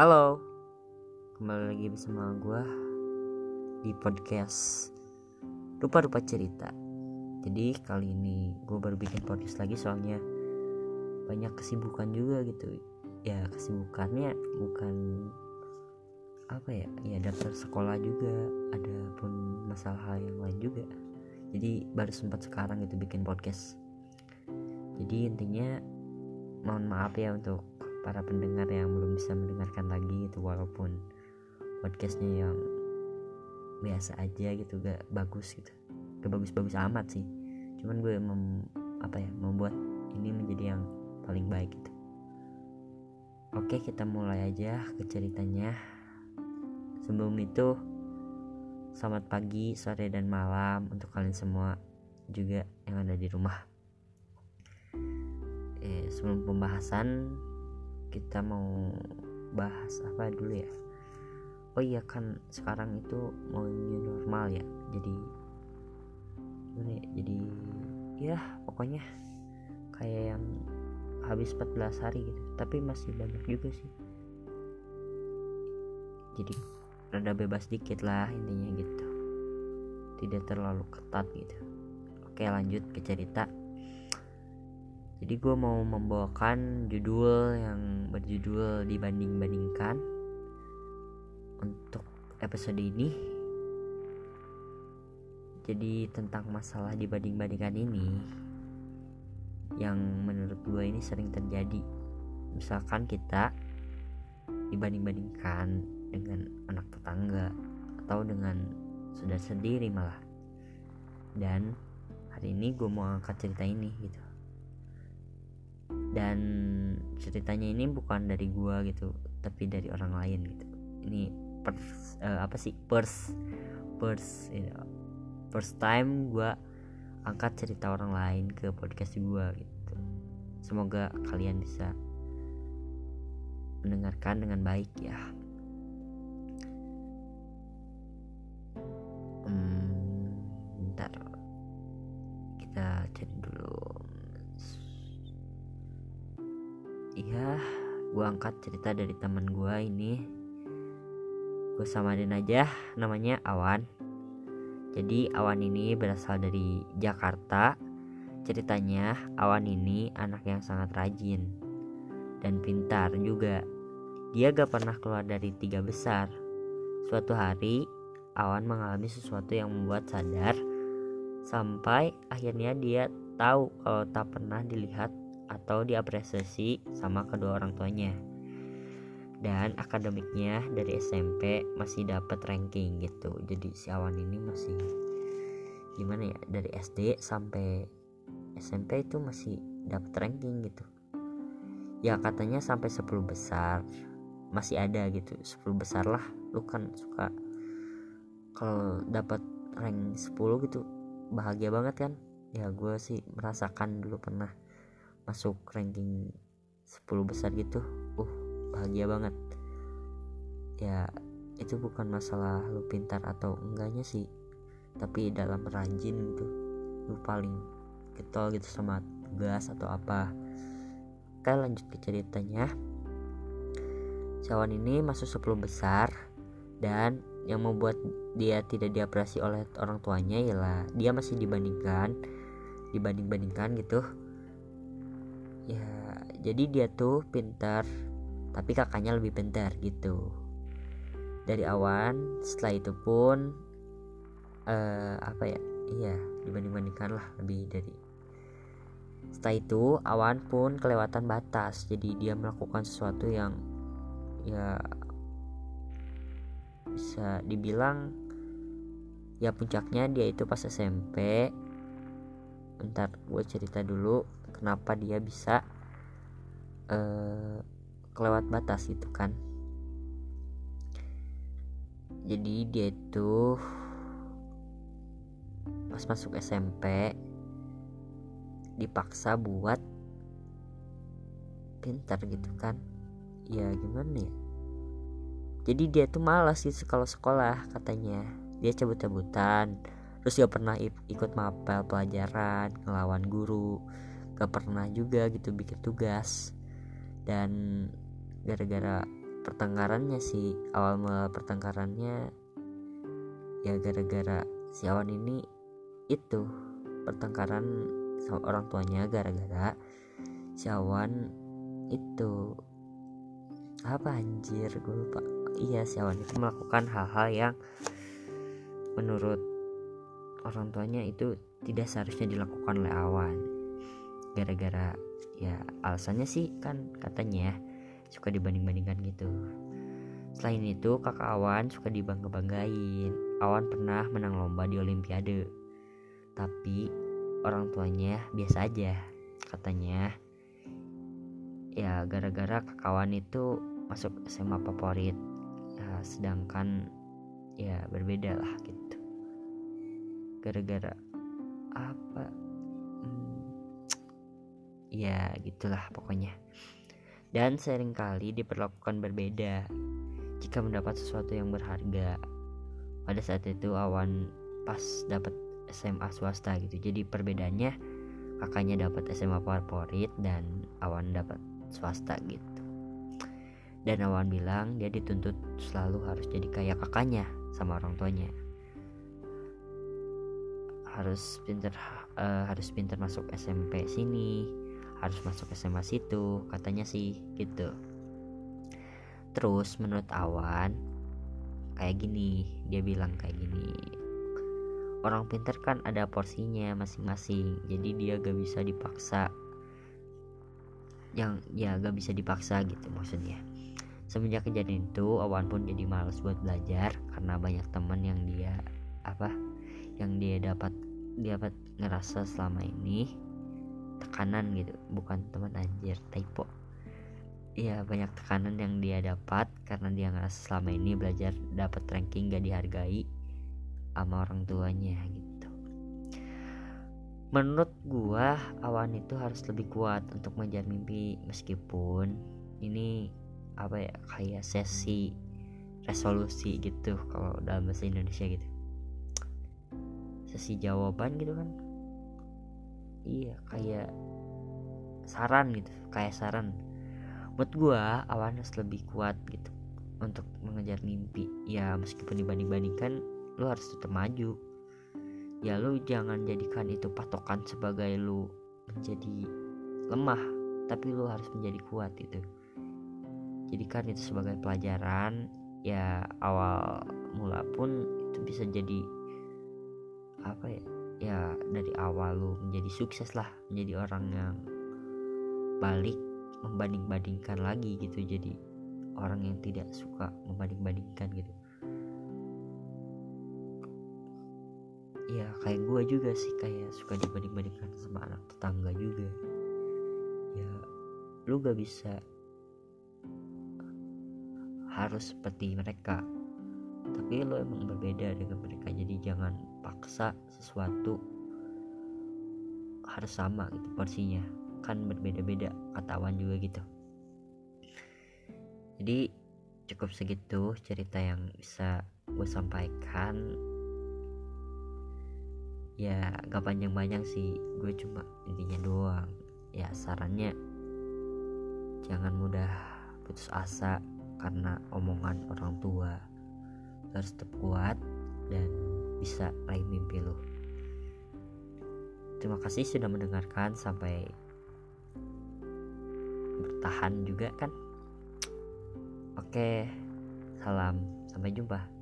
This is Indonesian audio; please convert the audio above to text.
Halo, kembali lagi bersama gue di podcast Rupa-Rupa Cerita. Jadi kali ini gue baru bikin podcast lagi soalnya banyak kesibukan juga gitu. Ya kesibukannya bukan apa ya, ya daftar sekolah juga, ada pun masalah yang lain juga. Jadi baru sempat sekarang gitu bikin podcast. Jadi intinya mohon maaf ya untuk para pendengar yang belum bisa mendengarkan lagi itu walaupun podcastnya yang biasa aja gitu gak bagus gitu. Gak bagus-bagus amat sih. Cuman gue mem, apa ya membuat ini menjadi yang paling baik gitu. Oke kita mulai aja ke ceritanya. Sebelum itu selamat pagi sore dan malam untuk kalian semua juga yang ada di rumah. Eh, sebelum pembahasan kita mau bahas apa dulu ya? Oh iya kan sekarang itu mau new normal ya. Jadi gimana ya? Jadi ya pokoknya kayak yang habis 14 hari gitu. Tapi masih banyak juga sih. Jadi rada bebas dikit lah intinya gitu. Tidak terlalu ketat gitu. Oke lanjut ke cerita jadi gue mau membawakan judul yang berjudul dibanding-bandingkan untuk episode ini. Jadi tentang masalah dibanding-bandingkan ini yang menurut gue ini sering terjadi. Misalkan kita dibanding-bandingkan dengan anak tetangga atau dengan saudara sendiri malah. Dan hari ini gue mau angkat cerita ini gitu dan ceritanya ini bukan dari gua gitu tapi dari orang lain gitu. Ini pers, uh, apa sih? First you know, first time gua angkat cerita orang lain ke podcast gua gitu. Semoga kalian bisa mendengarkan dengan baik ya gue angkat cerita dari teman gue ini. Gue samarin aja namanya Awan. Jadi Awan ini berasal dari Jakarta. Ceritanya Awan ini anak yang sangat rajin dan pintar juga. Dia gak pernah keluar dari tiga besar. Suatu hari Awan mengalami sesuatu yang membuat sadar sampai akhirnya dia tahu kalau tak pernah dilihat atau diapresiasi sama kedua orang tuanya. Dan akademiknya dari SMP masih dapat ranking gitu. Jadi si Awan ini masih gimana ya dari SD sampai SMP itu masih dapat ranking gitu. Ya katanya sampai 10 besar masih ada gitu. 10 besar lah. Lu kan suka kalau dapat rank 10 gitu bahagia banget kan? Ya gue sih merasakan dulu pernah masuk ranking 10 besar gitu uh bahagia banget. Ya itu bukan masalah lu pintar atau enggaknya sih tapi dalam rajin gitu. Lu paling getol gitu sama tugas atau apa. Oke lanjut ke ceritanya. Cawan ini masuk 10 besar dan yang membuat dia tidak diapresiasi oleh orang tuanya ialah dia masih dibandingkan dibanding-bandingkan gitu. Ya jadi dia tuh pintar tapi kakaknya lebih pintar gitu. Dari awan setelah itu pun uh, apa ya iya dibanding bandingkan lah lebih dari. Setelah itu awan pun kelewatan batas. Jadi dia melakukan sesuatu yang ya bisa dibilang ya puncaknya dia itu pas SMP bentar gue cerita dulu kenapa dia bisa uh, kelewat batas itu kan. Jadi dia itu pas masuk SMP dipaksa buat pintar gitu kan. Ya gimana ya? Jadi dia tuh malas sih kalau sekolah katanya. Dia cabut-cabutan terus gak pernah ikut mapel pelajaran ngelawan guru. Gak pernah juga gitu bikin tugas dan gara-gara pertengkarannya sih awal mula pertengkarannya ya gara-gara si awan ini itu pertengkaran sama orang tuanya gara-gara si awan itu. Apa anjir gue lupa. Iya si awan itu melakukan hal-hal yang menurut orang tuanya itu tidak seharusnya dilakukan oleh awan gara-gara ya alasannya sih kan katanya suka dibanding-bandingkan gitu. Selain itu kakak awan suka dibangga-banggain. Awan pernah menang lomba di olimpiade. Tapi orang tuanya biasa aja katanya. Ya gara-gara kawan itu masuk SMA favorit ya, sedangkan ya berbeda lah gitu. Gara-gara apa? Hmm, ya gitulah pokoknya. Dan sering kali diperlakukan berbeda. Jika mendapat sesuatu yang berharga pada saat itu awan pas dapat SMA swasta gitu. Jadi perbedaannya kakaknya dapat SMA favorit dan awan dapat swasta gitu. Dan awan bilang dia dituntut selalu harus jadi kayak kakaknya sama orang tuanya. Harus pinter uh, harus pinter masuk SMP sini harus masuk SMA situ katanya sih gitu. Terus menurut awan kayak gini dia bilang kayak gini orang pinter kan ada porsinya masing-masing jadi dia gak bisa dipaksa. Yang ya gak bisa dipaksa gitu maksudnya. Semenjak kejadian itu Awan pun jadi males buat belajar karena banyak teman yang dia apa yang dia dapat dia dapat ngerasa selama ini tekanan gitu. Bukan teman anjir typo. Ya banyak tekanan yang dia dapat karena dia ngerasa selama ini belajar dapat ranking gak dihargai sama orang tuanya gitu. Menurut gua awan itu harus lebih kuat untuk mengejar mimpi meskipun ini apa ya kayak sesi resolusi gitu kalau dalam bahasa Indonesia gitu. Sesi jawaban gitu kan iya kayak saran gitu kayak saran. Gua awan harus lebih kuat gitu untuk mengejar mimpi. Ya meskipun dibanding-bandingkan lu harus tetap maju. Ya lu jangan jadikan itu patokan sebagai lu menjadi lemah tapi lu harus menjadi kuat itu jadikan itu sebagai pelajaran. Ya awal mula pun itu bisa jadi apa ya ya dari awal lu menjadi sukses lah menjadi orang yang balik membanding-bandingkan lagi gitu jadi orang yang tidak suka membanding-bandingkan gitu. Ya kayak gue juga sih kayak suka dibanding-bandingkan sama anak tetangga juga. Ya lu gak bisa harus seperti mereka. Tapi lo emang berbeda dengan mereka jadi jangan paksa sesuatu harus sama gitu porsinya. Kan berbeda-beda katawan juga gitu. Jadi cukup segitu cerita yang bisa gue sampaikan. Ya gak panjang-panjang sih gue cuma intinya doang. Ya sarannya jangan mudah putus asa karena omongan orang tua. Harus tetap kuat dan bisa raih mimpi lo terima kasih sudah mendengarkan sampai bertahan juga kan? Oke salam sampai jumpa